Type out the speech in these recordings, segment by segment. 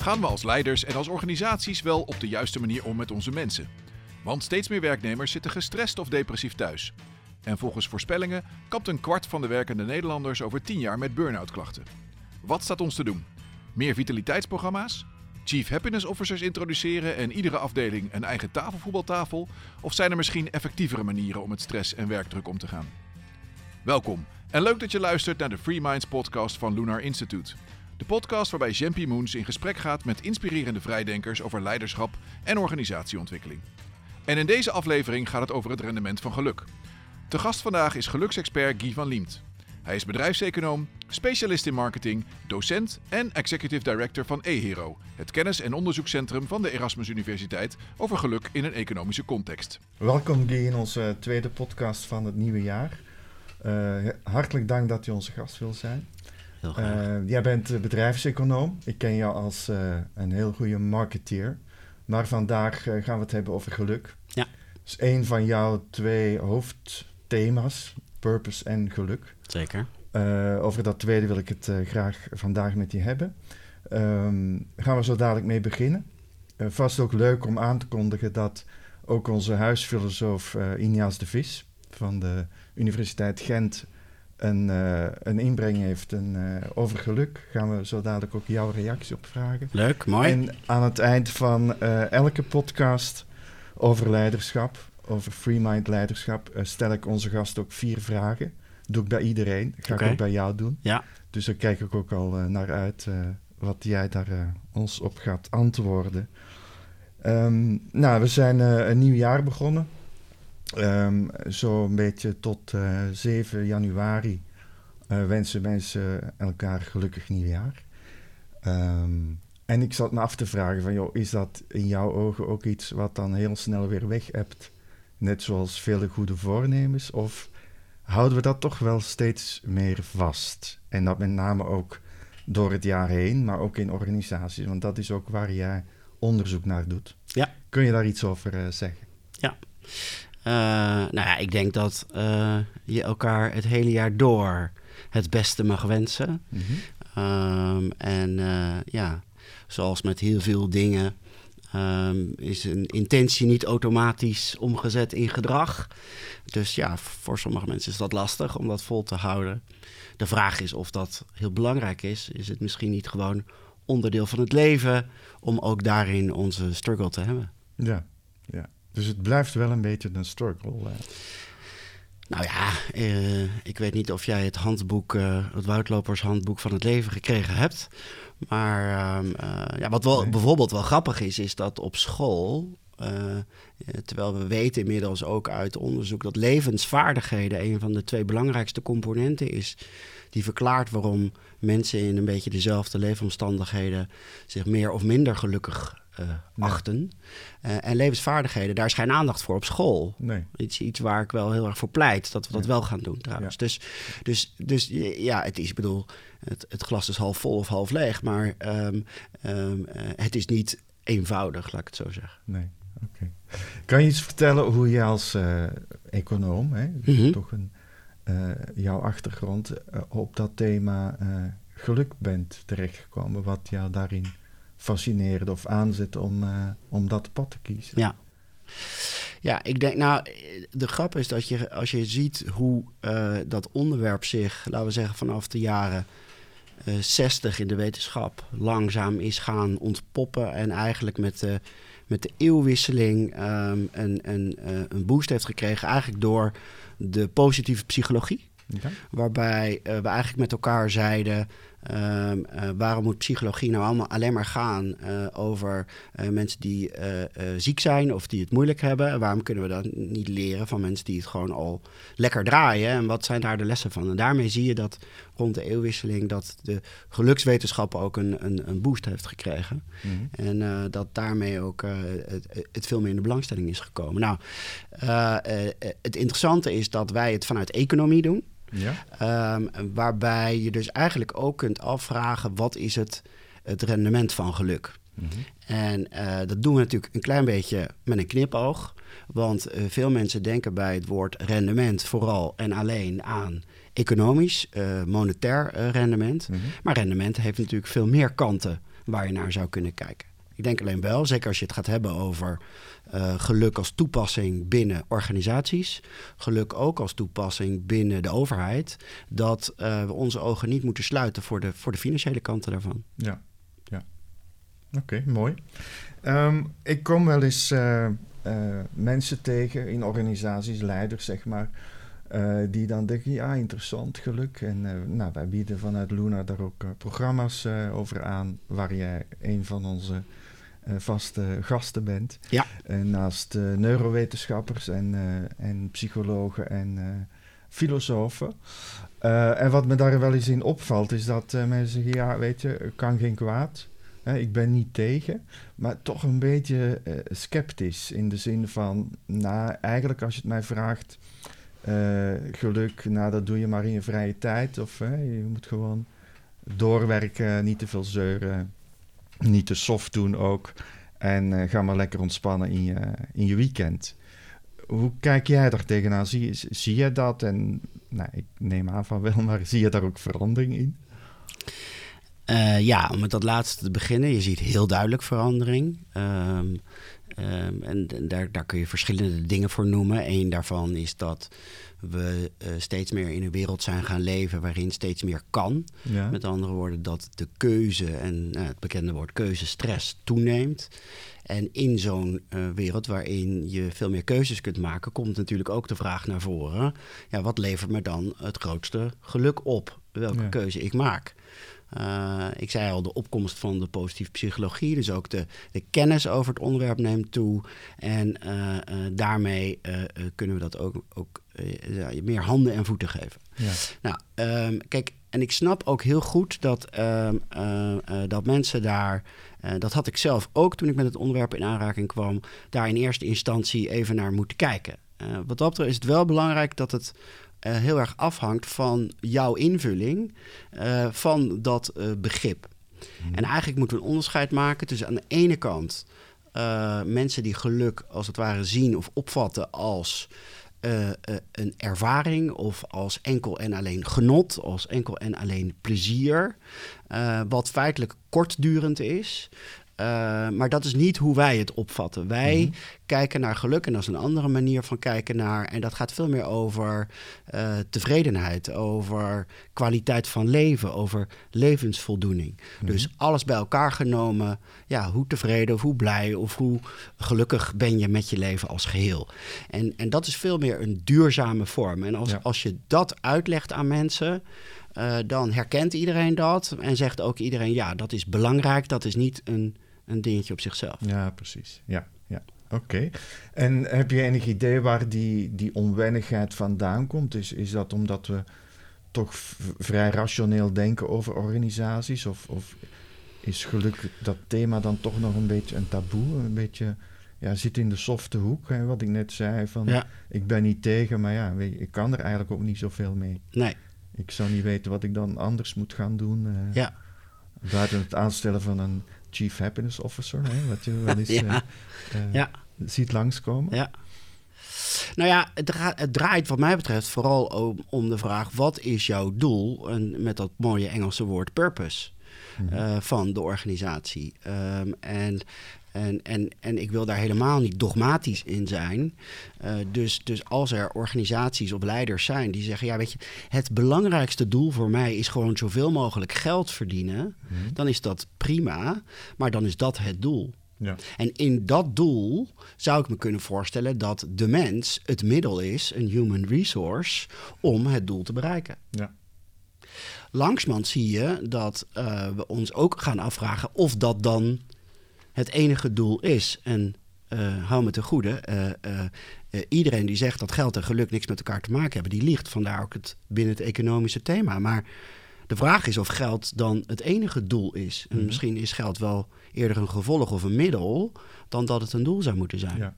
Gaan we als leiders en als organisaties wel op de juiste manier om met onze mensen? Want steeds meer werknemers zitten gestrest of depressief thuis. En volgens voorspellingen kapt een kwart van de werkende Nederlanders over 10 jaar met burn-out klachten. Wat staat ons te doen? Meer vitaliteitsprogramma's? Chief Happiness Officers introduceren en iedere afdeling een eigen tafelvoetbaltafel? Of zijn er misschien effectievere manieren om met stress en werkdruk om te gaan? Welkom en leuk dat je luistert naar de Free Minds podcast van Lunar Institute. De podcast waarbij Jempie Moons in gesprek gaat met inspirerende vrijdenkers over leiderschap en organisatieontwikkeling. En in deze aflevering gaat het over het rendement van geluk. Te gast vandaag is geluksexpert Guy van Liemt. Hij is bedrijfseconoom, specialist in marketing, docent en executive director van eHero, het kennis- en onderzoekscentrum van de Erasmus Universiteit over geluk in een economische context. Welkom Guy in onze tweede podcast van het nieuwe jaar. Uh, hartelijk dank dat je onze gast wil zijn. Heel graag. Uh, jij bent bedrijfseconoom. Ik ken jou als uh, een heel goede marketeer. Maar vandaag gaan we het hebben over geluk. Ja. Dat is een van jouw twee hoofdthema's, purpose en geluk. Zeker. over dat tweede wil ik het graag vandaag met je hebben. Um, gaan we zo dadelijk mee beginnen. vast ook leuk om aan te kondigen dat ook onze huisfilosoof Inias de Vis van de Universiteit Gent een, uh, een inbreng heeft uh, over geluk. Gaan we zo dadelijk ook jouw reactie op vragen. Leuk, mooi. En aan het eind van uh, elke podcast over leiderschap, over free mind leiderschap, stel ik onze gast ook vier vragen. Doe ik bij iedereen. Ga okay. ik ook bij jou doen. Ja. Dus daar kijk ik ook al naar uit wat jij daar ons op gaat antwoorden. Um, nou, we zijn een nieuw jaar begonnen. Um, Zo'n beetje tot uh, 7 januari uh, wensen mensen elkaar gelukkig nieuwjaar. Um, en ik zat me af te vragen van, joh, is dat in jouw ogen ook iets wat dan heel snel weer weg hebt? Net zoals vele goede voornemens? Of houden we dat toch wel steeds meer vast? En dat met name ook door het jaar heen, maar ook in organisaties. Want dat is ook waar jij onderzoek naar doet. Ja. Kun je daar iets over uh, zeggen? Ja. Uh, nou ja, ik denk dat uh, je elkaar het hele jaar door het beste mag wensen. Mm -hmm. um, en uh, ja, zoals met heel veel dingen um, is een intentie niet automatisch omgezet in gedrag. Dus ja, voor sommige mensen is dat lastig om dat vol te houden. De vraag is of dat heel belangrijk is. Is het misschien niet gewoon onderdeel van het leven om ook daarin onze struggle te hebben? Ja, ja. Dus het blijft wel een beetje een struggle. Uh. Nou ja, uh, ik weet niet of jij het handboek, uh, het Woudlopershandboek van het leven gekregen hebt. Maar ja, wat wel, nee. bijvoorbeeld wel grappig is, is dat op school, terwijl we weten inmiddels ook uit onderzoek dat levensvaardigheden een van de twee belangrijkste componenten is die verklaart waarom mensen in een beetje dezelfde leefomstandigheden zich meer of minder gelukkig uh, achten. Uh, en levensvaardigheden, daar is geen aandacht voor op school. Nee. Iets, iets waar ik wel heel erg voor pleit, dat we dat ja. wel gaan doen trouwens. Ja. Dus, dus, dus ja, het is, ik bedoel, het, het glas is half vol of half leeg, maar um, um, uh, het is niet eenvoudig, laat ik het zo zeggen. Nee, oké. Okay. Kan je iets vertellen hoe je als econoom, hè, Mhm. mm -hmm. toch een, jouw achtergrond, op dat thema geluk bent terechtgekomen, wat jou daarin fascineerde of aanzet om, uh, om dat pad te kiezen? Ja. Ja, ik denk, nou, de grap is dat je, als je ziet hoe uh, dat onderwerp zich, laten we zeggen, vanaf de jaren uh, 60 in de wetenschap langzaam is gaan ontpoppen en eigenlijk met de, met de eeuwwisseling um, een, een, een boost heeft gekregen, eigenlijk door de positieve psychologie. Ja. Waarbij we eigenlijk met elkaar zeiden. Uh, uh, waarom moet psychologie nou allemaal alleen maar gaan uh, over mensen die ziek zijn of die het moeilijk hebben? En waarom kunnen we dat niet leren van mensen die het gewoon al lekker draaien? En wat zijn daar de lessen van? En daarmee zie je dat rond de eeuwwisseling dat de gelukswetenschap ook een, een, een boost heeft gekregen. Mm -hmm. En dat daarmee ook het, het, veel meer in de belangstelling is gekomen. Nou, eh, het interessante is dat wij het vanuit economie doen. Ja. Um, waarbij je dus eigenlijk ook kunt afvragen wat is het, het rendement van geluk. Mm -hmm. En uh, dat doen we natuurlijk een klein beetje met een knipoog. Want uh, veel mensen denken bij het woord rendement vooral en alleen aan economisch, uh, monetair rendement. Mhm. Maar rendement heeft natuurlijk veel meer kanten waar je naar zou kunnen kijken. Ik denk alleen wel, zeker als je het gaat hebben over uh, geluk als toepassing binnen organisaties, geluk ook als toepassing binnen de overheid, dat uh, we onze ogen niet moeten sluiten voor de, voor de financiële kanten daarvan. Ja, ja. Oké, mooi. Um, ik kom wel eens uh, mensen tegen in organisaties, leiders zeg maar, die dan denken, ja, interessant, geluk. En nou, wij bieden vanuit Luna daar ook programma's over aan, waar jij een van onze vaste gasten bent. Ja. naast uh, neurowetenschappers en, en psychologen en filosofen. en wat me daar wel eens in opvalt, is dat mensen zeggen: ja, weet je, kan geen kwaad. ik ben niet tegen, maar toch een beetje sceptisch. In de zin van, nou, eigenlijk als je het mij vraagt, geluk, nou, dat doe je maar in je vrije tijd. Of je moet gewoon doorwerken, niet te veel zeuren niet te soft doen ook. En uh, ga maar lekker ontspannen in je, in je weekend. Hoe kijk jij daar tegenaan? Zie, zie je dat? En nou, ik neem aan van wel, maar zie je daar ook verandering in? Uh, ja, om met dat laatste te beginnen. Je ziet heel duidelijk verandering. Um, um, en, en daar, daar kun je verschillende dingen voor noemen. Eén daarvan is dat we uh, steeds meer in een wereld zijn gaan leven waarin steeds meer kan. Ja. Met andere woorden, dat de keuze en uh, het bekende woord keuzestress toeneemt. En in zo'n uh, wereld waarin je veel meer keuzes kunt maken, komt natuurlijk ook de vraag naar voren: ja, wat levert me dan het grootste geluk op? Welke ja. keuze ik maak? Uh, ik zei al, de opkomst van de positieve psychologie, dus ook de, de kennis over het onderwerp neemt toe. En uh, uh, daarmee kunnen we dat ook, ook ja, meer handen en voeten geven. Ja. Nou, um, kijk, en ik snap ook heel goed dat, um, dat mensen daar, dat had ik zelf ook toen ik met het onderwerp in aanraking kwam, daar in eerste instantie even naar moeten kijken. wat dat betreft is het wel belangrijk dat het uh, heel erg afhangt van jouw invulling uh, van dat uh, begrip. Hmm. En eigenlijk moeten we een onderscheid maken tussen aan de ene kant mensen die geluk als het ware zien of opvatten als een ervaring of als enkel en alleen genot, als enkel en alleen plezier, wat feitelijk kortdurend is. Uh, maar dat is niet hoe wij het opvatten. Wij mm-hmm. kijken naar geluk en dat is een andere manier van kijken naar. En dat gaat veel meer over uh, tevredenheid, over kwaliteit van leven, over levensvoldoening. Mm-hmm. Dus alles bij elkaar genomen. Ja, hoe tevreden of hoe blij of hoe gelukkig ben je met je leven als geheel. En, en dat is veel meer een duurzame vorm. En als, ja. als je dat uitlegt aan mensen. Uh, dan herkent iedereen dat en zegt ook iedereen: ja, dat is belangrijk. Dat is niet een een dingetje op zichzelf. Ja, precies. Ja, ja. Oké. En heb je enig idee waar die, die onwennigheid vandaan komt? Is, is dat omdat we toch vrij rationeel denken over organisaties? Of, of is gelukkig dat thema dan toch nog een beetje een taboe? Een beetje, ja, zit in de softe hoek, hè, wat ik net zei. Van, ja. Ik ben niet tegen, maar ja, weet je, ik kan er eigenlijk ook niet zoveel mee. Nee. Ik zou niet weten wat ik dan anders moet gaan doen. Uh, ja. Buiten het aanstellen van een Chief Happiness Officer, hè, wat je wel eens ja. Uh, uh, ja. ziet langskomen. Ja. Nou ja, het, het, draait wat mij betreft vooral om, om, de vraag: wat is jouw doel? En met dat mooie Engelse woord purpose. Mm -hmm. van de organisatie. Um, en en, en, en ik wil daar helemaal niet dogmatisch in zijn. Uh, dus, dus als er organisaties of leiders zijn die zeggen: Ja, weet je, het belangrijkste doel voor mij is gewoon zoveel mogelijk geld verdienen, mm. dan is dat prima, maar dan is dat het doel. Ja. En in dat doel zou ik me kunnen voorstellen dat de mens het middel is, een human resource, om het doel te bereiken. Ja. Langsmand zie je dat uh, we ons ook gaan afvragen of dat dan het enige doel is. En uh, hou me te goede, uh, uh, iedereen die zegt dat geld en geluk niks met elkaar te maken hebben, die liegt. Vandaar ook het binnen het economische thema. Maar de vraag is of geld dan het enige doel is. En mm misschien is geld wel eerder een gevolg of een middel dan dat het een doel zou moeten zijn. Ja.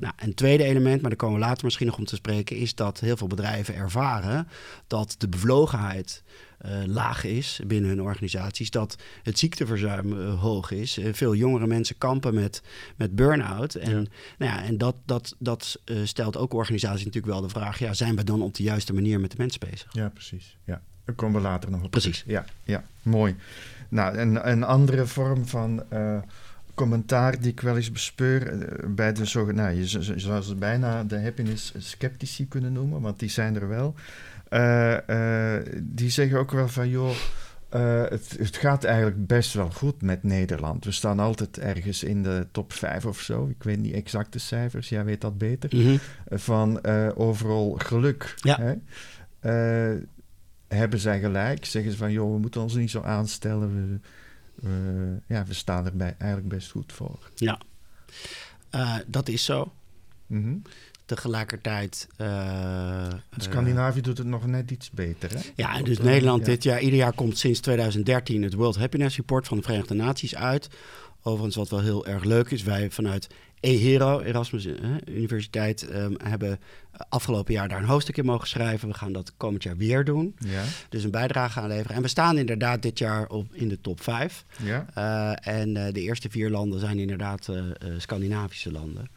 Nou, een tweede element, maar daar komen we later misschien nog om te spreken, is dat heel veel bedrijven ervaren dat de bevlogenheid uh, laag is binnen hun organisaties, dat het ziekteverzuim uh, hoog is. Uh, veel jongere mensen kampen met, met burn-out. En, ja. Nou ja, en dat, dat, dat stelt ook organisaties natuurlijk wel de vraag: ja, zijn we dan op de juiste manier met de mens bezig? Ja, precies. Ja. Daar komen we later nog op. Precies. Ja, ja, mooi. Nou, een, een andere vorm van commentaar die ik wel eens bespeur uh, bij de zogenaamde, nou, je zou ze bijna de happiness sceptici kunnen noemen, want die zijn er wel. Uh, die zeggen ook wel van, joh, het, het, gaat eigenlijk best wel goed met Nederland. We staan altijd ergens in de top 5 of zo. Ik weet niet exacte cijfers, jij weet dat beter. Mm -hmm. Van overal geluk. Ja. Hè? hebben zij gelijk? Zeggen ze van, joh, we moeten ons niet zo aanstellen. We ja, we staan er bij, eigenlijk best goed voor. Ja, uh, dat is zo. Mm -hmm. Tegelijkertijd... Uh, Scandinavië doet het nog net iets beter, hè? Ja, dus Nederland ja. dit jaar... Ieder jaar komt sinds 2013 het World Happiness Report van de Verenigde Naties uit. Overigens, wat wel heel erg leuk is, wij vanuit EHERO, Erasmus eh, Universiteit, um, hebben afgelopen jaar daar een hoofdstuk in mogen schrijven. We gaan dat komend jaar weer doen. Ja. Dus een bijdrage aanleveren. En we staan inderdaad dit jaar op, in de top 5. Ja. Uh, en uh, de eerste vier landen zijn inderdaad uh, Scandinavische landen.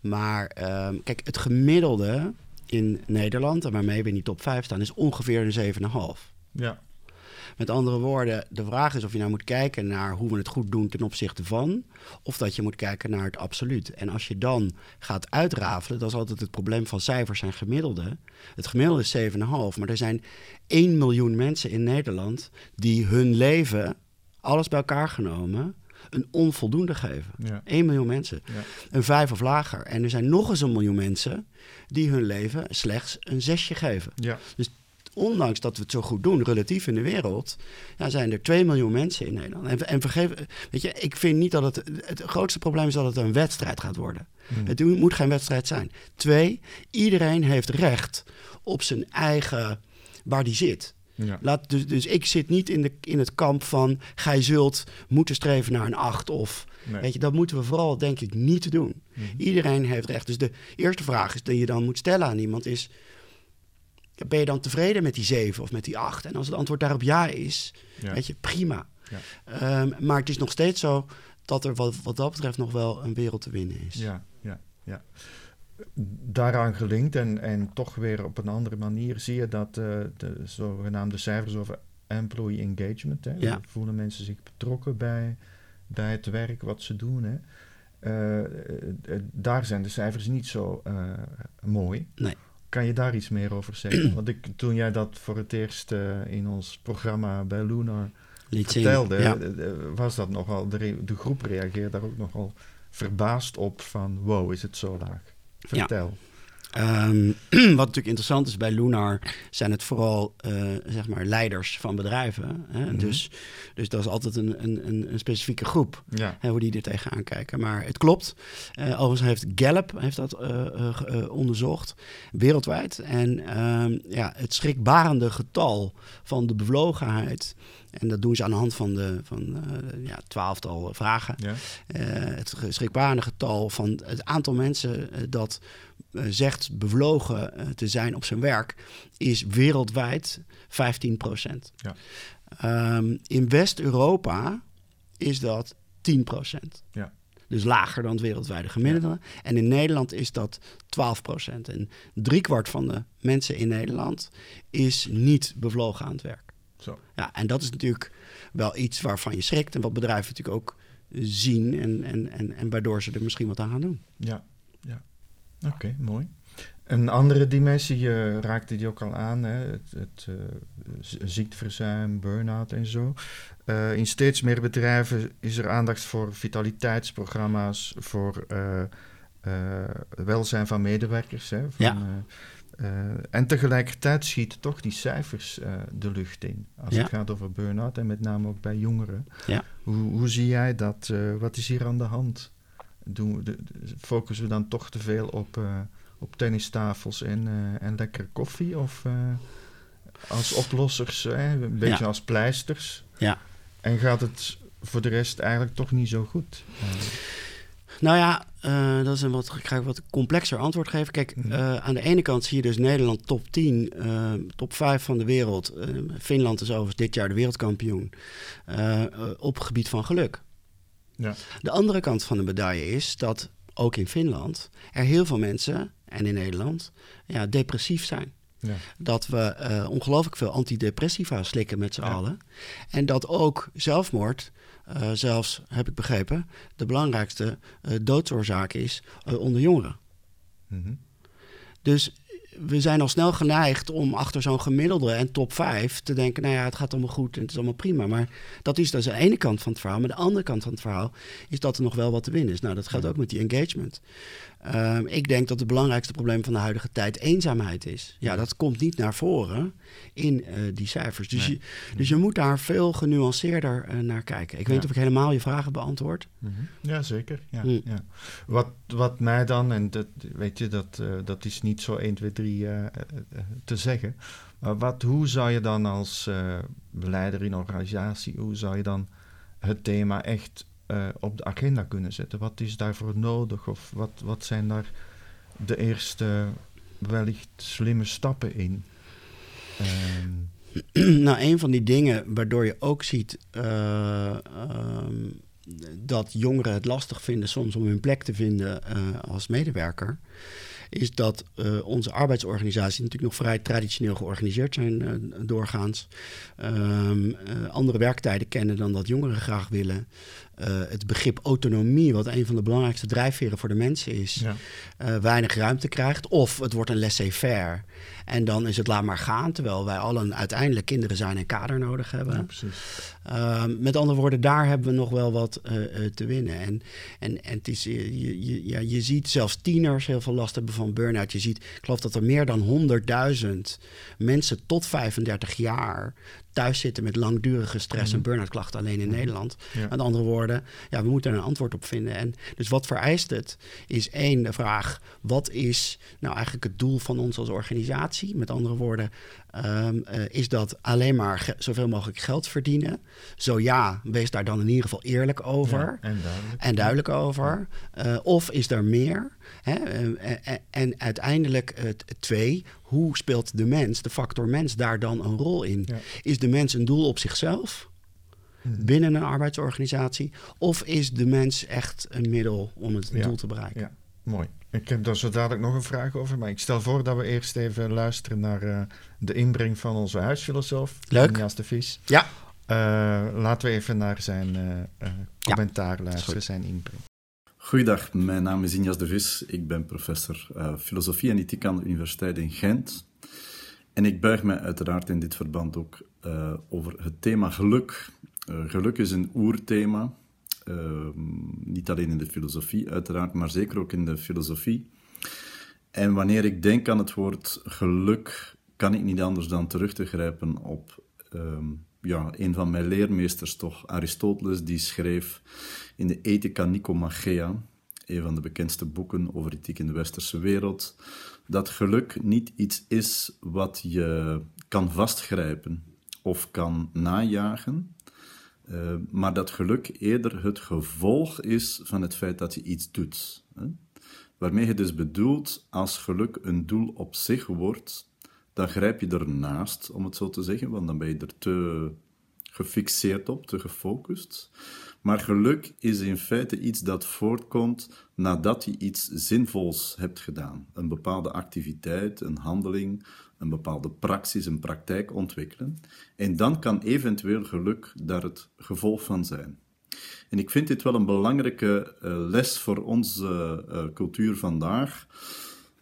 Maar um, kijk, het gemiddelde in Nederland, en waarmee we in die top 5 staan, is ongeveer een 7,5. Ja. Met andere woorden, de vraag is of je nou moet kijken naar hoe we het goed doen ten opzichte van, of dat je moet kijken naar het absoluut. En als je dan gaat uitrafelen, dat is altijd het probleem van cijfers en gemiddelde. Het gemiddelde is 7,5, maar er zijn 1 miljoen mensen in Nederland die hun leven, alles bij elkaar genomen, een onvoldoende geven. Ja. 1 miljoen mensen. Ja. Een vijf of lager. En er zijn nog eens een miljoen mensen die hun leven slechts een zesje geven. Ja. Dus ondanks dat we het zo goed doen, relatief in de wereld, ja, zijn er 2 miljoen mensen in Nederland. En, en vergeef, weet je, ik vind niet dat het. Het grootste probleem is dat het een wedstrijd gaat worden. Hmm. Het moet geen wedstrijd zijn. Twee, iedereen heeft recht op zijn eigen. waar die zit. Ja. Laat, dus, dus ik zit niet in, de, in het kamp van. gij zult moeten streven naar een 8 of. Nee. Weet je, dat moeten we vooral, denk ik, niet doen. Mhm. Iedereen heeft recht. Dus de eerste vraag is die je dan moet stellen aan iemand is ben je dan tevreden met die 7 of met die 8? En als het antwoord daarop ja is, Ja. weet je, prima. Ja. Um, maar het is nog steeds zo dat er wat, wat dat betreft nog wel een wereld te winnen is. Ja, ja, ja. Daaraan gelinkt en, en toch weer op een andere manier zie je dat uh, de zogenaamde cijfers over employee engagement, hè, Ja. voelen mensen zich betrokken bij, bij het werk wat ze doen. Hè. Uh, uh, daar zijn de cijfers niet zo mooi. Nee. Kan je daar iets meer over zeggen? Want ik, toen jij dat voor het eerst uh, in ons programma bij Lunar Liet vertelde, zien, ja. was dat nogal, de, groep reageerde daar ook nogal verbaasd op van wow, is het zo laag? Vertel. Um, wat natuurlijk interessant is bij Lunar, zijn het vooral uh, zeg maar leiders van bedrijven. Hè? Mhm. dus, dus dat is altijd een, een, een specifieke groep, Ja. hè, hoe die er tegenaan kijken. Maar het klopt. Uh, overigens heeft Gallup heeft dat uh, onderzocht, wereldwijd. En um, ja, het schrikbarende getal van de bevlogenheid... En dat doen ze aan de hand van de van, ja, twaalftal vragen. Ja. het schrikbarende getal van het aantal mensen dat uh, zegt bevlogen uh, te zijn op zijn werk, is wereldwijd 15 procent. Ja. Um, in West-Europa is dat 10 procent. Ja. Dus lager dan het wereldwijde gemiddelde. Ja. En in Nederland is dat 12 procent. En driekwart van de mensen in Nederland is niet bevlogen aan het werk. Zo. Ja, en dat is natuurlijk wel iets waarvan je schrikt. En wat bedrijven natuurlijk ook zien. En, en, en, en waardoor ze er misschien wat aan gaan doen. Ja, ja. Oké, okay, mooi. Een andere dimensie, je raakte die ook al aan, hè? het, het uh, ziekteverzuim, burn-out en zo. Uh, in steeds meer bedrijven is er aandacht voor vitaliteitsprogramma's, voor welzijn van medewerkers. Hè? Van, ja. En tegelijkertijd schieten toch die cijfers de lucht in, als Ja. het gaat over burn-out en met name ook bij jongeren. Ja. Hoe, hoe zie jij dat? wat is hier aan de hand? Doen, de, focussen we dan toch te veel op, op tennistafels en, en lekkere koffie? Of als oplossers, een beetje Ja. als pleisters? Ja. En gaat het voor de rest eigenlijk toch niet zo goed? Nou ja, uh, dat is een wat, ik ga wat complexer antwoord geven. Kijk, Mhm. uh, aan de ene kant zie je dus Nederland top 10, uh, top 5 van de wereld. Finland is overigens dit jaar de wereldkampioen op het gebied van geluk. Ja. De andere kant van de medaille is dat ook in Finland er heel veel mensen, en in Nederland, ja, depressief zijn. Ja. Dat we uh, ongelooflijk veel antidepressiva slikken met z'n allen. En dat ook zelfmoord, uh, zelfs heb ik begrepen, de belangrijkste uh, doodsoorzaak is onder jongeren. Mm -hmm. Dus we zijn al snel geneigd om achter zo'n gemiddelde en top 5 te denken: nou ja, het gaat allemaal goed en het is allemaal prima. Maar dat is dus de ene kant van het verhaal. Maar de andere kant van het verhaal is dat er nog wel wat te winnen is. Nou, dat geldt ook met die engagement. Um, ik denk dat het belangrijkste probleem van de huidige tijd eenzaamheid is. Ja, dat komt niet naar voren in uh, die cijfers. Dus, je, dus je moet daar veel genuanceerder uh, naar kijken. Ik weet niet of ik helemaal je vragen beantwoord. Mm -hmm. Ja, zeker. Ja, mm. ja. Wat, wat mij dan, en dat, weet je, dat, uh, dat is niet zo 1, 2, 3 te zeggen. Maar wat, hoe zou je dan als beleider in een organisatie, hoe zou je dan het thema echt uh, op de agenda kunnen zetten? Wat is daarvoor nodig? Of wat, wat zijn daar de eerste wellicht slimme stappen in? Um. nou, een van die dingen waardoor je ook ziet uh, um, dat jongeren het lastig vinden soms om hun plek te vinden uh, als medewerker is dat onze arbeidsorganisaties natuurlijk nog vrij traditioneel georganiseerd zijn doorgaans. Uh, andere werktijden kennen dan dat jongeren graag willen. Het begrip autonomie, wat een van de belangrijkste drijfveren voor de mensen is, ja. weinig ruimte krijgt. Of het wordt een laissez-faire. En dan is het laat maar gaan, terwijl wij allen uiteindelijk kinderen zijn en kader nodig hebben. Ja, precies. Uh, met andere woorden, daar hebben we nog wel wat uh, te winnen. En, en, en het is, je, je, ja, je ziet zelfs tieners heel veel last hebben van burn-out. Je ziet, ik geloof dat er meer dan 100.000 mensen tot 35 jaar thuis zitten met langdurige stress en burn-out klachten alleen in mm. Nederland. Ja. Met andere woorden, ja, we moeten er een antwoord op vinden. En dus wat vereist het? Is één de vraag: wat is nou eigenlijk het doel van ons als organisatie? Met andere woorden, um, uh, is dat alleen maar zoveel mogelijk geld verdienen? Zo ja, wees daar dan in ieder geval eerlijk over ja, en, duidelijk. en, duidelijk. over. Uh, of is er meer? Hè? Uh, en uiteindelijk twee, hoe speelt de mens, de factor mens, daar dan een rol in? Ja. Is de mens een doel op zichzelf? Hmm. binnen een arbeidsorganisatie? Of is de mens echt een middel om het ja. doel te bereiken? Ja, mooi. Ik heb daar zo dadelijk nog een vraag over, maar ik stel voor dat we eerst even luisteren naar uh, de inbreng van onze huisfilosoof, Leuk. Jas de Vries. Ja. Uh, laten we even naar zijn uh, commentaar ja. luisteren, zijn inbreng. Goeiedag, mijn naam is Injas de Vis. Ik ben professor filosofie en ethiek aan de Universiteit in Gent. En ik buig mij uiteraard in dit verband ook over het thema geluk. geluk is een oerthema niet alleen in de filosofie, uiteraard, maar zeker ook in de filosofie. En wanneer ik denk aan het woord geluk, kan ik niet anders dan terug te grijpen op uh, ja, een van mijn leermeesters, toch, Aristoteles, die schreef in de Ethica Nicomachea, een van de bekendste boeken over ethiek in de westerse wereld, dat geluk niet iets is wat je kan vastgrijpen of kan najagen, uh, maar dat geluk eerder het gevolg is van het feit dat je iets doet. Hè? Waarmee je dus bedoelt, als geluk een doel op zich wordt, dan grijp je ernaast, om het zo te zeggen, want dan ben je er te gefixeerd op, te gefocust. Maar geluk is in feite iets dat voortkomt nadat je iets zinvols hebt gedaan. Een bepaalde activiteit, een handeling, een bepaalde praxis, een praktijk ontwikkelen. En dan kan eventueel geluk daar het gevolg van zijn. En ik vind dit wel een belangrijke uh, les voor onze uh, cultuur vandaag,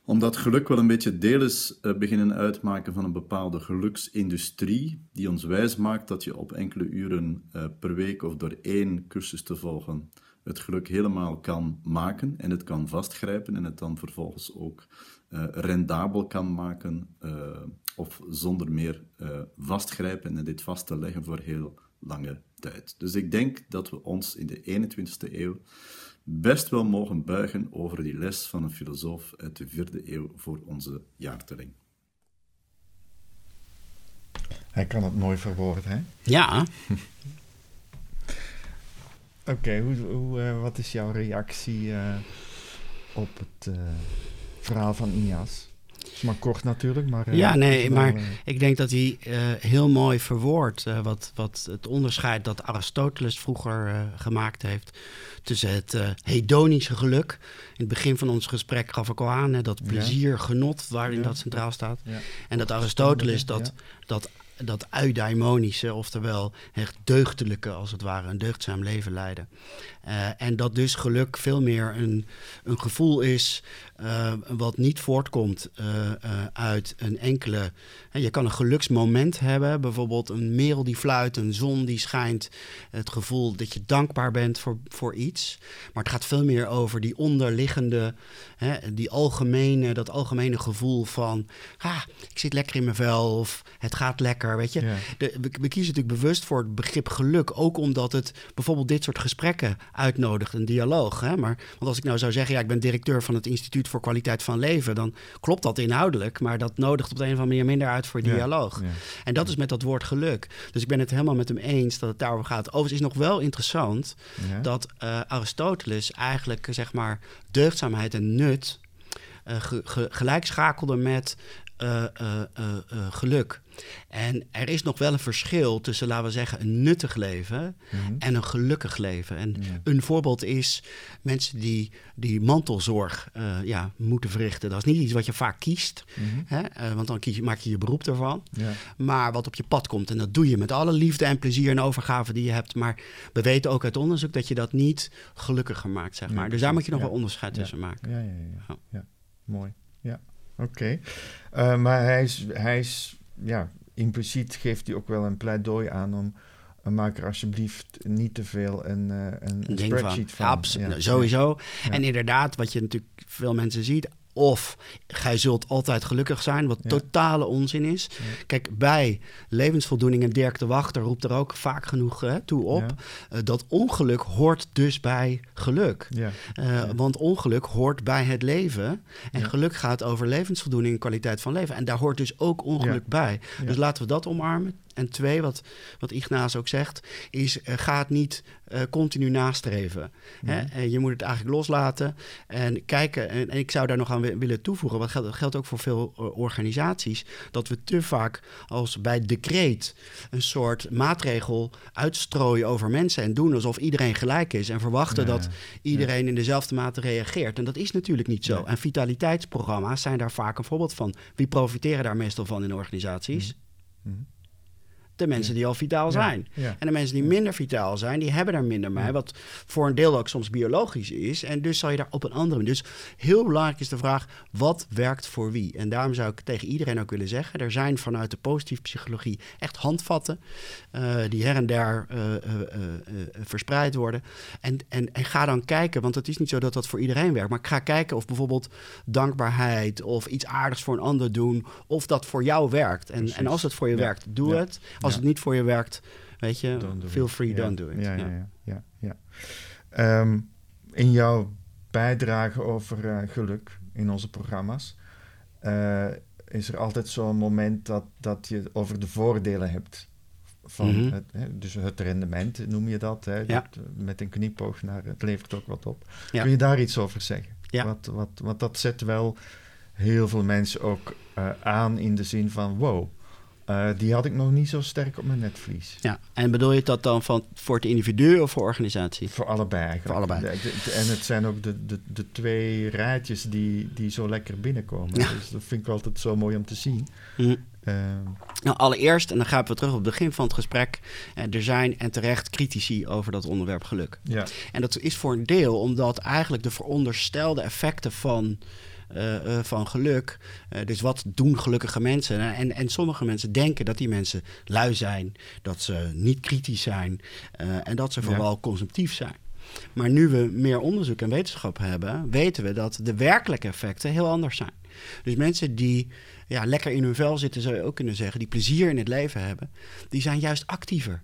omdat geluk wel een beetje deel is uh, beginnen uitmaken van een bepaalde geluksindustrie, die ons wijs maakt dat je op enkele uren per week of door één cursus te volgen het geluk helemaal kan maken en het kan vastgrijpen en het dan vervolgens ook uh, rendabel kan maken uh, of zonder meer uh, vastgrijpen en dit vast te leggen voor heel lange tijd. Dus ik denk dat we ons in de 21ste eeuw best wel mogen buigen over die les van een filosoof uit de vierde eeuw voor onze jaartelling. Hij kan het mooi verwoorden, hè? Ja. Oké, okay, hoe, hoe, uh, wat is jouw reactie uh, op het uh, verhaal van Ias? is maar kort natuurlijk, maar... ja, nee, maar ik denk dat hij heel mooi verwoordt wat, wat het onderscheid dat Aristoteles vroeger gemaakt heeft tussen het hedonische geluk. In het begin van ons gesprek gaf ik al aan, hè, dat plezier, genot, waarin dat centraal staat. En dat Aristoteles dat, dat dat eudaimonische, oftewel het deugdelijke, als het ware, een deugdzaam leven leiden. Uh, en dat dus geluk veel meer een, een gevoel is uh, wat niet voortkomt uh, uit een enkele. je kan een geluksmoment hebben, bijvoorbeeld een merel die fluit, een zon die schijnt, het gevoel dat je dankbaar bent voor, voor iets. Maar het gaat veel meer over die onderliggende, die algemene, dat algemene gevoel van, ah, ik zit lekker in mijn vel of het gaat lekker, weet je. De, we, we, kiezen natuurlijk bewust voor het begrip geluk, ook omdat het bijvoorbeeld dit soort gesprekken uitnodigt, een dialoog. Hè? Maar, want als ik nou zou zeggen, ja, ik ben directeur van het Instituut voor Kwaliteit van Leven, dan klopt dat inhoudelijk, maar dat nodigt op de een of andere manier minder uit voor dialoog. En dat is met dat woord geluk. Dus ik ben het helemaal met hem eens dat het daarover gaat. Overigens is nog wel interessant dat uh, Aristoteles eigenlijk, zeg maar, deugdzaamheid en nut uh, gelijk schakelde met uh, geluk. En er is nog wel een verschil tussen, laten we zeggen, een nuttig leven mhm. en een gelukkig leven. En een voorbeeld is mensen die, die mantelzorg ja, moeten verrichten. Dat is niet iets wat je vaak kiest, mhm. hè? Want dan kies je, maak je je beroep ervan. Ja. Maar wat op je pad komt, en dat doe je met alle liefde en plezier en overgave die je hebt. Maar we weten ook uit onderzoek dat je dat niet gelukkiger maakt, zeg maar. dus daar moet je nog wel onderscheid tussen maken. Ja, ja, ja. ja. mooi. Ja, oké. Okay. Uh, maar hij is, hij is ja, impliciet geeft hij ook wel een pleidooi aan om maak er alsjeblieft niet te veel een, uh, een, spreadsheet van. Absoluut, ja. sowieso. En inderdaad, wat je natuurlijk veel mensen ziet, of gij zult altijd gelukkig zijn, wat totale onzin is. Kijk, bij levensvoldoening en Dirk de Wachter roept er ook vaak genoeg hè, toe op. Uh, dat ongeluk hoort dus bij geluk. Uh, want ongeluk hoort bij het leven. En geluk gaat over levensvoldoening en kwaliteit van leven. En daar hoort dus ook ongeluk bij. Dus laten we dat omarmen. En twee, wat, wat Ignaas ook zegt, is uh, ga het niet uh, continu nastreven. Hè? En je moet het eigenlijk loslaten en kijken. En, en ik zou daar nog aan willen toevoegen, wat geldt, geldt ook voor veel uh, organisaties, dat we te vaak als bij decreet een soort maatregel uitstrooien over mensen en doen alsof iedereen gelijk is en verwachten ja, dat iedereen ja. in dezelfde mate reageert. En dat is natuurlijk niet zo. En vitaliteitsprogramma's zijn daar vaak een voorbeeld van. Wie profiteren daar meestal van in organisaties? Mm de mensen die al vitaal zijn. En de mensen die minder vitaal zijn, die hebben daar minder mee. Wat voor een deel ook soms biologisch is. En dus zal je daar op een andere manier. Dus heel belangrijk is de vraag: wat werkt voor wie? En daarom zou ik tegen iedereen ook willen zeggen: er zijn vanuit de positieve psychologie echt handvatten. Uh, die her en der uh, uh, verspreid worden. En, en, en ga dan kijken, want het is niet zo dat dat voor iedereen werkt. Maar ga kijken of bijvoorbeeld dankbaarheid of iets aardigs voor een ander doen. of dat voor jou werkt. En, en als het voor je werkt, doe het. Als het niet voor je werkt, weet je, feel free, don't do it. Ja, ja, ja. ja, um, in jouw bijdrage over uh, geluk in onze programma's... Uh, is er altijd zo'n moment dat, dat je over de voordelen hebt van mm -hmm. het, hè, dus het rendement, noem je dat, hè, dat, met een knipoog naar het levert ook wat op. Kun je daar iets over zeggen? Ja. Wat, wat, want dat zet wel heel veel mensen ook uh, aan in de zin van wow, uh, die had ik nog niet zo sterk op mijn netvlies. Ja, en bedoel je dat dan van, voor het individu of voor organisatie? Voor allebei eigenlijk. Voor allebei. En het zijn ook de, de, de twee rijtjes die, die zo lekker binnenkomen. Ja. Dus dat vind ik altijd zo mooi om te zien. Mm. Uh, nou, allereerst, en dan gaan we terug op het begin van het gesprek. Uh, er zijn en terecht critici over dat onderwerp geluk. Ja. En dat is voor een deel omdat eigenlijk de veronderstelde effecten van van geluk. Uh, dus wat doen gelukkige mensen? En, en sommige mensen denken dat die mensen lui zijn, dat ze niet kritisch zijn en dat ze vooral ja. consumptief zijn. Maar nu we meer onderzoek en wetenschap hebben, weten we dat de werkelijke effecten heel anders zijn. Dus mensen die ja, lekker in hun vel zitten, zou je ook kunnen zeggen, die plezier in het leven hebben, die zijn juist actiever.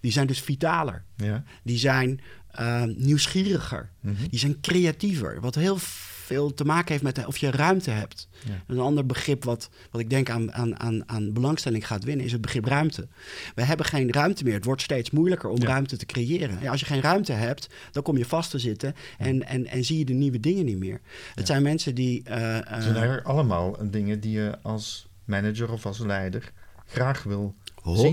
Die zijn dus vitaler. Ja. Die zijn uh, nieuwsgieriger. Mm -hmm. Die zijn creatiever. Wat heel veel te maken heeft met of je ruimte hebt. Een ander begrip wat, wat ik denk aan, aan, aan, aan belangstelling gaat winnen, is het begrip ruimte. We hebben geen ruimte meer. Het wordt steeds moeilijker om ruimte te creëren. Ja, als je geen ruimte hebt, dan kom je vast te zitten en, en, en zie je de nieuwe dingen niet meer. Het zijn mensen die. Uh, het zijn eigenlijk allemaal dingen die je als manager of als leider graag wil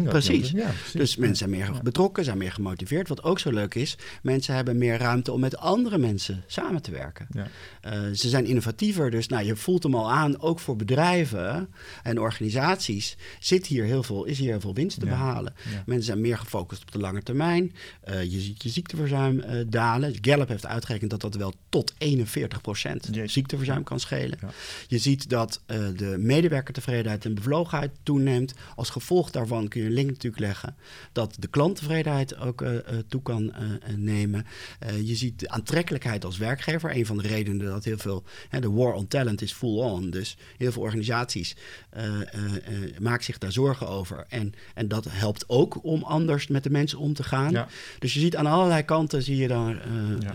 precies. Dus mensen zijn meer betrokken, zijn meer gemotiveerd. Wat ook zo leuk is, mensen hebben meer ruimte om met andere mensen samen te werken. Ja. Uh, ze zijn innovatiever, dus nou, je voelt hem al aan, ook voor bedrijven en organisaties zit hier heel veel, is hier heel veel winst te behalen. Mensen zijn meer gefocust op de lange termijn. Uh, je ziet je ziekteverzuim uh, dalen. Gallup heeft uitgerekend dat dat wel tot 41% ziekteverzuim kan schelen. Je ziet dat de medewerkertevredenheid en bevlogenheid toeneemt. Als gevolg daarvan kun je een link natuurlijk leggen dat de klanttevredenheid ook uh, toe kan uh, nemen. je ziet de aantrekkelijkheid als werkgever. Een van de redenen dat heel veel, hè, de war on talent is full on. Dus heel veel organisaties maken zich daar zorgen over. En, en dat helpt ook om anders met de mensen om te gaan. Dus je ziet aan allerlei kanten zie je daar ja.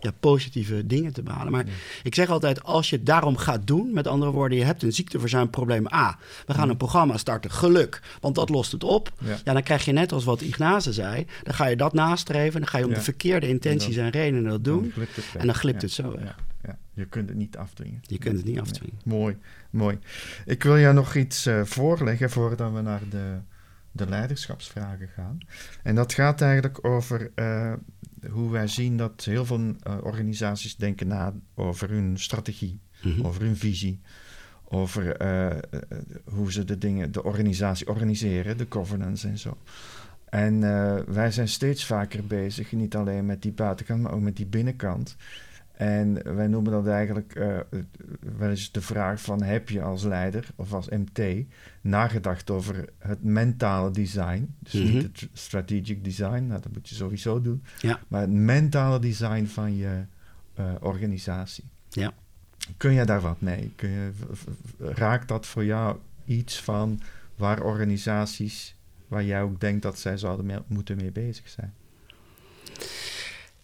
ja. positieve dingen te behalen. Maar ik zeg altijd, als je het daarom gaat doen, met andere woorden, je hebt een ziekteverzuimprobleem A. We gaan een programma starten, geluk want dat lost het op. Ja. dan krijg je net als wat Ignace zei, dan ga je dat nastreven, dan ga je om de verkeerde intenties en redenen dat doen. en dan glipt het zo. Ja. Je kunt het niet afdwingen. Je kunt het niet afdwingen. mooi, mooi. Ik wil jou nog iets uh, voorleggen voordat we naar de, de leiderschapsvragen gaan. En dat gaat eigenlijk over uh, hoe wij zien dat heel veel uh, organisaties denken na over hun strategie, mm over hun visie over eh, eh, hoe ze de dingen, de organisatie organiseren, de governance en zo. En uh, wij zijn steeds vaker bezig, niet alleen met die buitenkant, maar ook met die binnenkant. En wij noemen dat eigenlijk uh, wel eens de vraag van heb je als leider of als MT nagedacht over het mentale design. Dus niet mhm. het strategic design, nou, dat moet je sowieso doen. Ja. Maar het mentale design van je organisatie. Ja. Kun je daar wat mee? Kun je, raakt dat voor jou iets van waar organisaties, waar jij ook denkt dat zij zouden mee, moeten mee bezig zijn?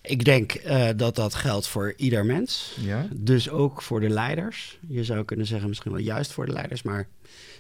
Ik denk uh, dat dat geldt voor ieder mens. Ja? Dus ook voor de leiders. Je zou kunnen zeggen misschien wel juist voor de leiders, maar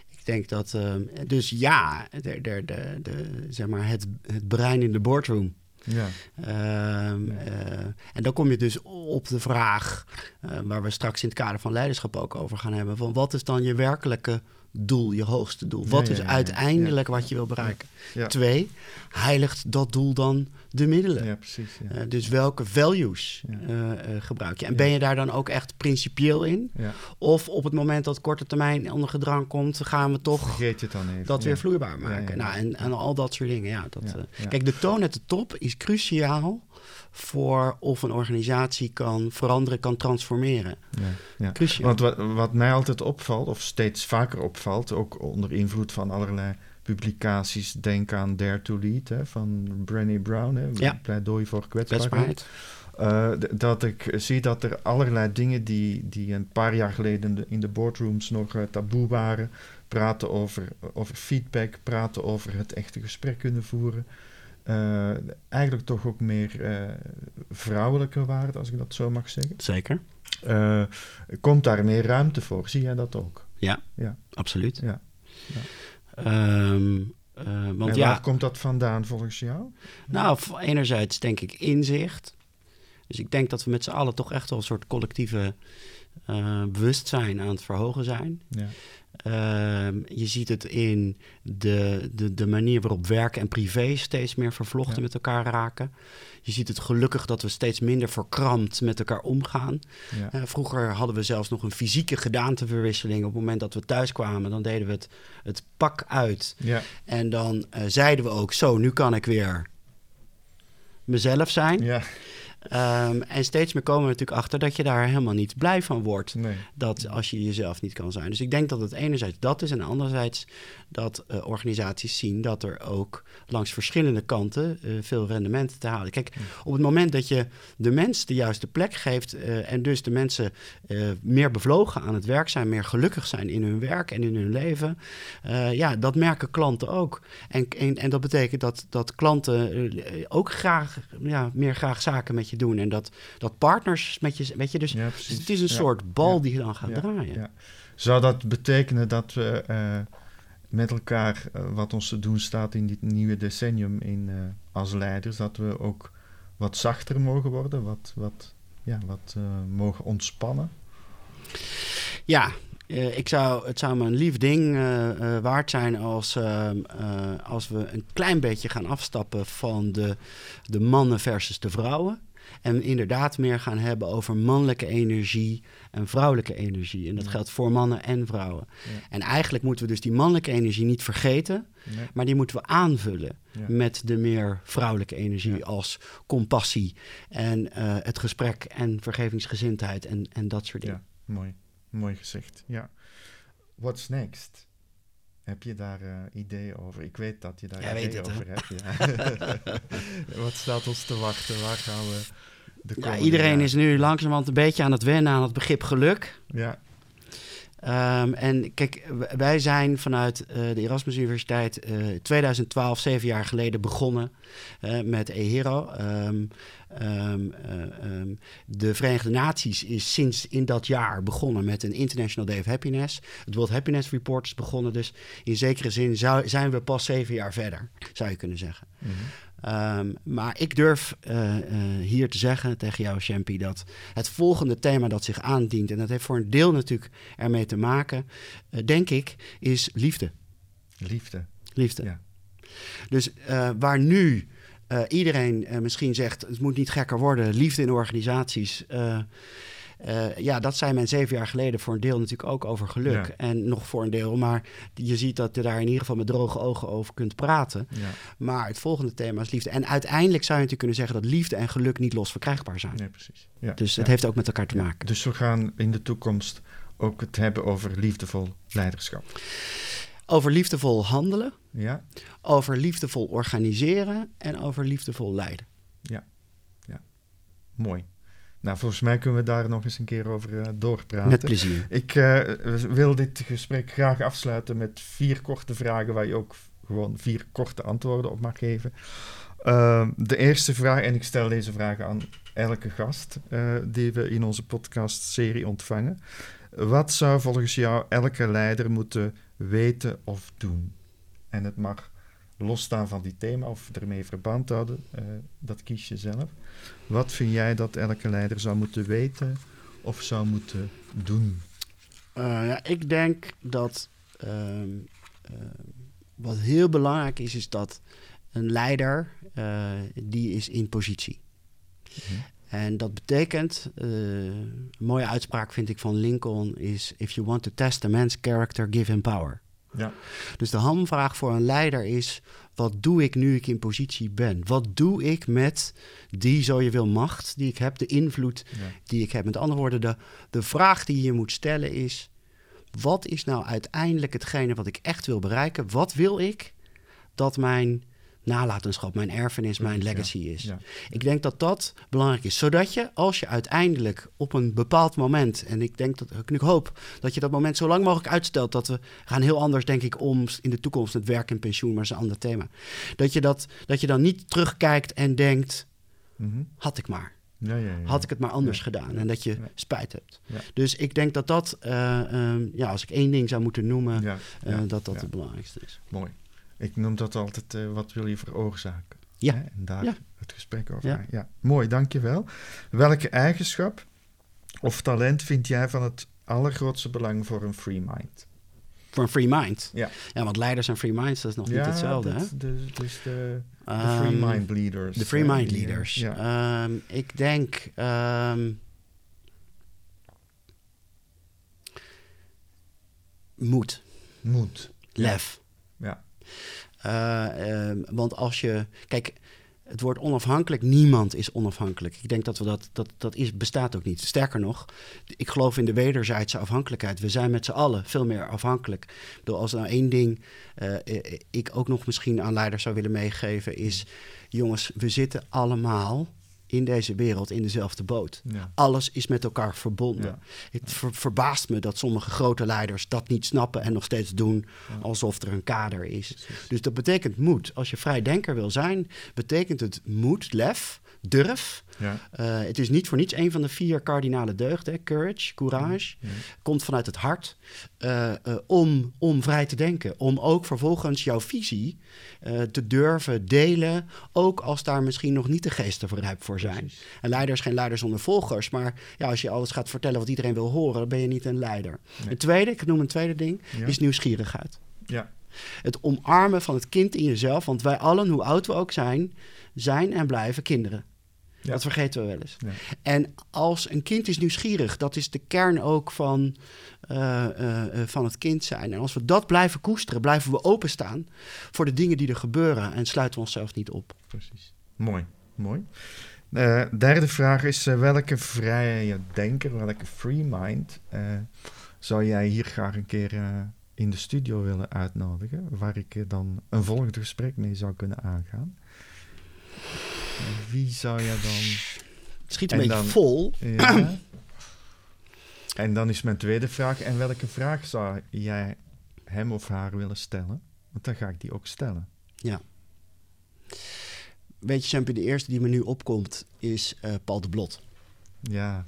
ik denk dat... Uh, dus ja, de, de, de, de, zeg maar het, het brein in de boardroom ja. Ehm, eh, en dan kom je dus op de vraag, uh, waar we straks in het kader van leiderschap ook over gaan hebben, van wat is dan je werkelijke doel, je hoogste doel? Wat is uiteindelijk wat je wil bereiken? Twee, heiligt dat doel dan de middelen? Ja, precies. Uh, dus welke values uh, gebruik je? En ben je daar dan ook echt principieel in? Of op het moment dat korte termijn onder gedrang komt, gaan we toch dan even. dat weer vloeibaar maken? Nou, en, en al dat soort dingen. Ja, dat, Kijk, de toon at de top is cruciaal voor of een organisatie kan veranderen, kan transformeren. Ja, ja. Want wat, wat, mij altijd opvalt, of steeds vaker opvalt, ook onder invloed van allerlei publicaties, denk aan Dare to Lead hè, van Brené Brown, hè, ja. pleidooi voor kwetsbaarheid. Uh, dat ik zie dat er allerlei dingen die, die een paar jaar geleden in de, boardrooms nog uh, taboe waren, praten over, over feedback, praten over het echte gesprek kunnen voeren, uh, eigenlijk toch ook meer uh, vrouwelijke waarde, als ik dat zo mag zeggen. Zeker. Uh, komt daar meer ruimte voor? Zie jij dat ook? Ja, ja. absoluut. Ja. ja. Um, want en ja, waar komt dat vandaan volgens jou? Nou, enerzijds denk ik inzicht. Dus ik denk dat we met z'n allen toch echt wel een soort collectieve bewustzijn aan het verhogen zijn. Ja. Ehm, je ziet het in de, de, de manier waarop werk en privé steeds meer vervlochten met elkaar raken. Je ziet het gelukkig dat we steeds minder verkrampt met elkaar omgaan. Ja. Uh, vroeger hadden we zelfs nog een fysieke gedaanteverwisseling. Op het moment dat we thuis kwamen, dan deden we het, het pak uit. Ja. En dan uh, zeiden we ook, zo, nu kan ik weer mezelf zijn. Ja. Um, en steeds meer komen we natuurlijk achter dat je daar helemaal niet blij van wordt. Dat als je jezelf niet kan zijn. Dus ik denk dat het enerzijds dat is en anderzijds dat uh, organisaties zien dat er ook langs verschillende kanten uh, veel rendement te halen. Kijk, op het moment dat je de mens de juiste plek geeft uh, en dus de mensen meer bevlogen aan het werk zijn, meer gelukkig zijn in hun werk en in hun leven, ja, dat merken klanten ook. En, en, en dat betekent dat, dat klanten ook graag, ja, meer graag zaken met je je doen. En dat, dat partners met je, weet je, dus, Ja, dus het is een Ja. soort bal die dan gaat draaien. Zou dat betekenen dat we eh, met elkaar, eh, wat ons te doen staat in dit nieuwe decennium in, eh, als leiders, dat we ook wat zachter mogen worden, wat, wat, ja, wat mogen ontspannen? Ja, ik zou, het zou me een lief ding waard zijn als, als we een klein beetje gaan afstappen van de, de mannen versus de vrouwen. En inderdaad meer gaan hebben over mannelijke energie en vrouwelijke energie. En dat Ja. geldt voor mannen en vrouwen. Ja. En eigenlijk moeten we dus die mannelijke energie niet vergeten, Nee? maar die moeten we aanvullen Ja. met de meer vrouwelijke energie als compassie en eh, het gesprek en vergevingsgezindheid en, en dat soort dingen. Ja, mooi. Mooi gezegd. Ja. What's next? Heb je daar eh, ideeën over? Ik weet dat je daar Jij ideeën het, over hebt. Ja. Wat staat ons te wachten? Waar gaan we de Ja, iedereen is nu langzamerhand een beetje aan het wennen aan het begrip geluk. Ja, Ehm, en kijk, wij zijn vanuit eh, de Erasmus Universiteit eh 2012, zeven jaar geleden, begonnen eh, met EHERO. Eh, ehm, de Verenigde Naties is sinds in dat jaar begonnen met een International Day of Happiness. Het World Happiness Report is begonnen, dus in zekere zin zijn we pas zeven jaar verder, zou je kunnen zeggen. Mhm. Ehm, maar ik durf eh, eh, hier te zeggen tegen jou, Champy, dat het volgende thema dat zich aandient, en dat heeft voor een deel natuurlijk ermee te maken, eh, denk ik, is liefde. liefde. Liefde. Ja. Dus waar nu iedereen misschien zegt, het moet niet gekker worden, liefde in organisaties. Eh, ja, dat zei men zeven jaar geleden voor een deel natuurlijk ook over geluk. Ja. En nog voor een deel, maar je ziet dat je daar in ieder geval met droge ogen over kunt praten. Ja, Maar het volgende thema is liefde. En uiteindelijk zou je natuurlijk kunnen zeggen dat liefde en geluk niet los verkrijgbaar zijn. nee, precies. Ja. Dus het ja. heeft ook met elkaar te Ja. maken. Dus we gaan in de toekomst ook het hebben over liefdevol leiderschap. Over liefdevol handelen, Ja, over liefdevol organiseren en over liefdevol leiden. mooi. Nou, volgens mij kunnen we daar nog eens een keer over eh, doorpraten. Met plezier. Ik eh, wil dit gesprek graag afsluiten met vier korte vragen waar je ook gewoon vier korte antwoorden op mag geven. Ehm, de eerste vraag, en ik stel deze vraag aan elke gast eh, die we in onze podcastserie ontvangen. Wat zou volgens jou elke leider moeten weten of doen? En het mag losstaan van die thema of ermee verband houden, dat kies je zelf. Wat vind jij dat elke leider zou moeten weten of zou moeten doen? Eh, ja, ik denk dat ehm, ehm, wat heel belangrijk is, is dat een leider, eh, die is in positie. Mhm. En dat betekent, eh, een mooie uitspraak vind ik van Lincoln is... if you want to test a man's character, give him power. Ja. Dus de hamvraag voor een leider is: wat doe ik nu ik in positie ben? Wat doe ik met die, zo je wil, macht die ik heb, de invloed Ja. die ik heb? Met andere woorden, de, de vraag die je moet stellen is: wat is nou uiteindelijk hetgene wat ik echt wil bereiken? Wat wil ik dat mijn nalatenschap, mijn erfenis, mijn legacy is? Ja. Ik denk dat dat belangrijk is. Zodat je, als je uiteindelijk op een bepaald moment... en ik denk dat ik hoop dat je dat moment zo lang mogelijk uitstelt... dat we gaan heel anders, denk ik, om in de toekomst... het werk en pensioen, maar is een ander thema. Dat je, dat, dat je dan niet terugkijkt en denkt... Mhm. had ik maar. ja, ja, ja. Had ik het maar anders gedaan. En dat je spijt hebt. Dus ik denk dat dat, eh, ehm, ja, als ik één ding zou moeten noemen... Eh, dat dat het belangrijkste is. Mooi. Ik noem dat altijd, eh, wat wil je veroorzaken? Ja. Hè? En daar Ja. het gesprek over. Ja. Ja. Mooi, dankjewel. Welke eigenschap of talent vind jij van het allergrootste belang voor een free mind? Voor een free mind. Ja. Ja, want leiders en free minds, dat is nog niet hetzelfde, hè? dat, de- dus de, de Ehm, free mind leaders. De free hè, mind eh, leaders. Ja. Ehm, ik denk. ehm, moed, Moed. lef. Ja. Eh, ehm, want als je. Kijk, het woord onafhankelijk, niemand is onafhankelijk. Ik denk dat we dat, dat, dat is, bestaat ook niet. Sterker nog, ik geloof in de wederzijdse afhankelijkheid. We zijn met z'n allen veel meer afhankelijk. Bedoel, als nou één ding eh, eh, ik ook nog misschien aan leiders zou willen meegeven, is: jongens, we zitten allemaal in deze wereld in dezelfde boot. Ja. Alles is met elkaar verbonden. Ja. Het ver- verbaast me dat sommige grote leiders dat niet snappen en nog steeds doen alsof er een kader is. Precies. Dus dat betekent moed. Als je vrijdenker wil zijn, betekent het moed, lef, durf Ja. Uh, het is niet voor niets een van de vier kardinale deugden. Courage, courage, Ja. komt vanuit het hart. uh, uh, om, om vrij te denken. Om ook vervolgens jouw visie te durven delen. Ook als daar misschien nog niet de geesten voor rijp voor zijn. Precies. Een leider is geen leider zonder volgers. Maar ja, als je alles gaat vertellen wat iedereen wil horen, dan ben je niet een leider. Nee. Een tweede, ik noem een tweede ding, Ja. is nieuwsgierigheid. Ja. Het omarmen van het kind in jezelf. Want wij allen, hoe oud we ook zijn, zijn en blijven kinderen. Ja. Dat vergeten we wel eens. Ja. En als een kind is nieuwsgierig, dat is de kern ook van, uh, uh, van het kind zijn. En als we dat blijven koesteren, blijven we openstaan voor de dingen die er gebeuren en sluiten we onszelf niet op. Precies. Mooi, mooi. Uh, derde vraag is: welke vrije denker, welke free mind zou jij hier graag een keer in de studio willen uitnodigen, waar ik dan een volgend gesprek mee zou kunnen aangaan? Wie zou jij dan. Het schiet een en beetje dan, vol. Ja. en dan is mijn tweede vraag: en welke vraag zou jij hem of haar willen stellen? Want dan ga ik die ook stellen. Ja. Weet je, Champie, de eerste die me nu opkomt is uh, Paul de Blot. Ja.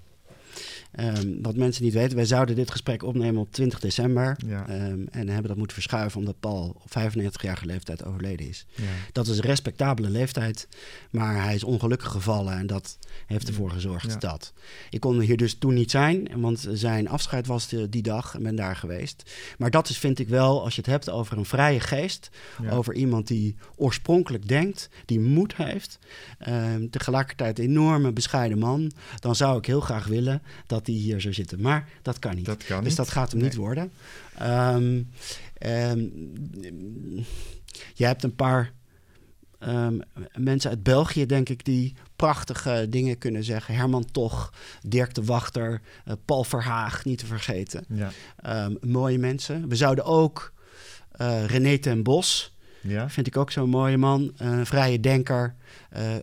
Um, wat mensen niet weten, wij zouden dit gesprek opnemen op 20 december. Ja. Um, en hebben dat moeten verschuiven omdat Paul op 95-jarige leeftijd overleden is. Ja. Dat is een respectabele leeftijd, maar hij is ongelukkig gevallen en dat heeft ervoor gezorgd Ja. dat. Ik kon hier dus toen niet zijn, want zijn afscheid was de, die dag en ben daar geweest. Maar dat is, vind ik wel, als je het hebt over een vrije geest, over iemand die oorspronkelijk denkt, die moed heeft, um, tegelijkertijd een enorme bescheiden man, dan zou ik heel graag willen dat die hier zou zitten. Maar dat kan niet. Dat kan dus niet. dat gaat hem Nee. niet worden. Ehm ehm, je hebt een paar ehm, mensen uit België, denk ik, die prachtige dingen kunnen zeggen. Herman Toch, Dirk de Wachter, eh, Paul Verhaag, niet te vergeten. Ja. Mooie mensen. We zouden ook eh, René ten Bos, Ja. vind ik ook zo'n mooie man, een vrije denker, eh,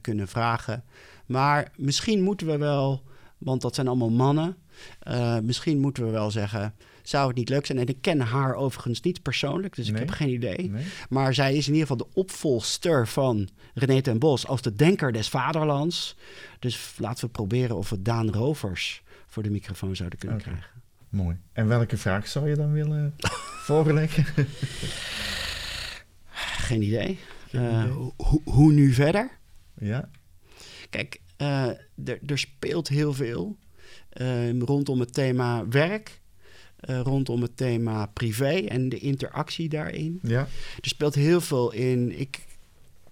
kunnen vragen. Maar misschien moeten we wel, want dat zijn allemaal mannen, eh, misschien moeten we wel zeggen, zou het niet leuk zijn? En ik ken haar overigens niet persoonlijk, dus ik heb geen idee. Nee? Maar zij is in ieder geval de opvolgster van René ten Bos als de denker des vaderlands. Dus laten we proberen of we Daan Rovers voor de microfoon zouden kunnen krijgen. Mooi. En welke vraag zou je dan willen voorleggen? Geen idee. Geen Eh, idee. ho- ho- hoe nu verder? ja. Kijk, er er speelt heel veel eh, rondom het thema werk, eh, rondom het thema privé en de interactie daarin. Ja. Er speelt heel veel in. Ik,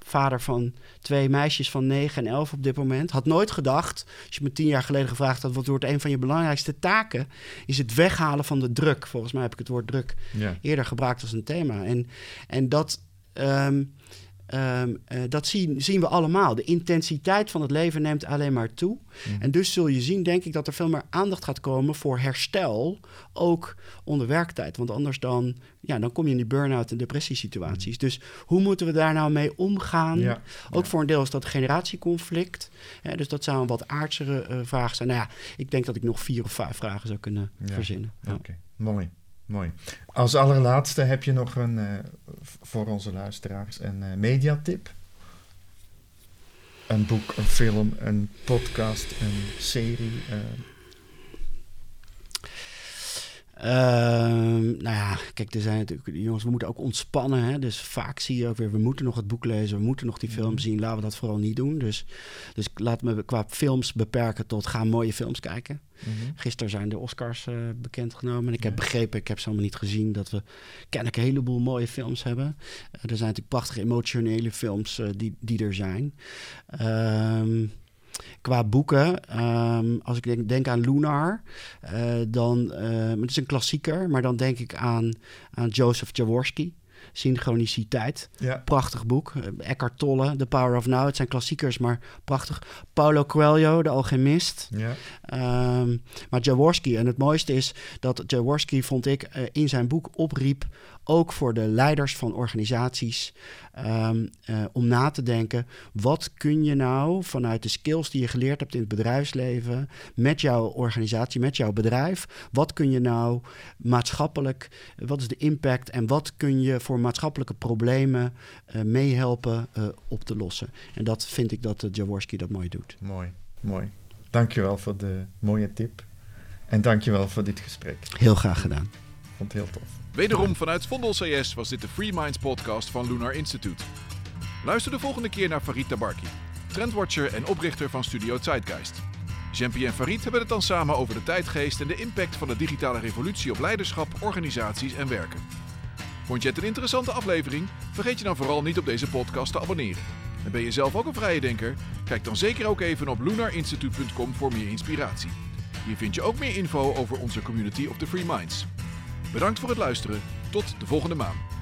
vader van twee meisjes van 9 en 11 op dit moment, had nooit gedacht, als je me tien jaar geleden gevraagd had, wat wordt een van je belangrijkste taken, is het weghalen van de druk. Volgens mij heb ik het woord druk Ja. eerder gebruikt als een thema. En, en dat, ehm, eh, dat zien, zien we allemaal. De intensiteit van het leven neemt alleen maar toe. Mhm. En dus zul je zien, denk ik, dat er veel meer aandacht gaat komen voor herstel, ook onder werktijd. Want anders dan, ja, dan kom je in die burn-out en depressiesituaties. Dus hoe moeten we daar nou mee omgaan? Mhm. Ja. Ook Ja. voor een deel is dat generatieconflict. Hè, dus dat zou een wat aardsere eh, vraag zijn. Nou ja, ik denk dat ik nog vier of vijf vragen zou kunnen Ja. verzinnen. Oké, mooi. Mooi. Als allerlaatste heb je nog een, eh, voor onze luisteraars een eh, mediatip? Een boek, een film, een podcast, een serie? eh, Ehm, nou ja, kijk, er zijn natuurlijk, jongens, we moeten ook ontspannen. Hè? Dus vaak zie je ook weer, we moeten nog het boek lezen, we moeten nog die film Mhm. zien. Laten we dat vooral niet doen. Dus, dus laat me qua films beperken tot ga mooie films kijken. mhm. Gisteren zijn de Oscars eh, bekendgenomen. En ik heb begrepen, ik heb ze allemaal niet gezien, dat we kennelijk een heleboel mooie films hebben. Eh, er zijn natuurlijk prachtige emotionele films eh, die, die er zijn. Ehm, qua boeken, ehm, als ik denk, denk aan Lunar, eh, dan, eh, het is een klassieker, maar dan denk ik aan, aan Joseph Jaworski. Synchroniciteit. Ja, Prachtig boek. Eh, Eckhart Tolle, The Power of Now. Het zijn klassiekers, maar prachtig. Paulo Coelho, De Alchemist. ja, Ehm, maar Jaworski, en het mooiste is dat Jaworski, vond ik, eh, in zijn boek opriep ook voor de leiders van organisaties. Ehm, eh, om na te denken, wat kun je nou vanuit de skills die je geleerd hebt in het bedrijfsleven, met jouw organisatie, met jouw bedrijf, wat kun je nou maatschappelijk, wat is de impact en wat kun je voor maatschappelijke problemen uh, meehelpen uh, op te lossen. En dat vind ik dat Jaworski dat mooi doet. Mooi, mooi. Dankjewel voor de mooie tip. En dankjewel voor dit gesprek. Heel graag gedaan. Vond het heel tof. Wederom vanuit Vondel CS was dit de Free Minds podcast van Lunar Institute. Luister de volgende keer naar Farid Tabarki, trendwatcher en oprichter van Studio Zeitgeist. Jean-Pierre en Farid hebben het dan samen over de tijdgeest en de impact van de digitale revolutie op leiderschap, organisaties en werken. Vond je het een interessante aflevering? Vergeet je dan vooral niet op deze podcast te abonneren. En ben je zelf ook een vrije denker? Kijk dan zeker ook even op lunarinstitute.com voor meer inspiratie. Hier vind je ook meer info over onze community of the Free Minds. Bedankt voor het luisteren. Tot de volgende maand.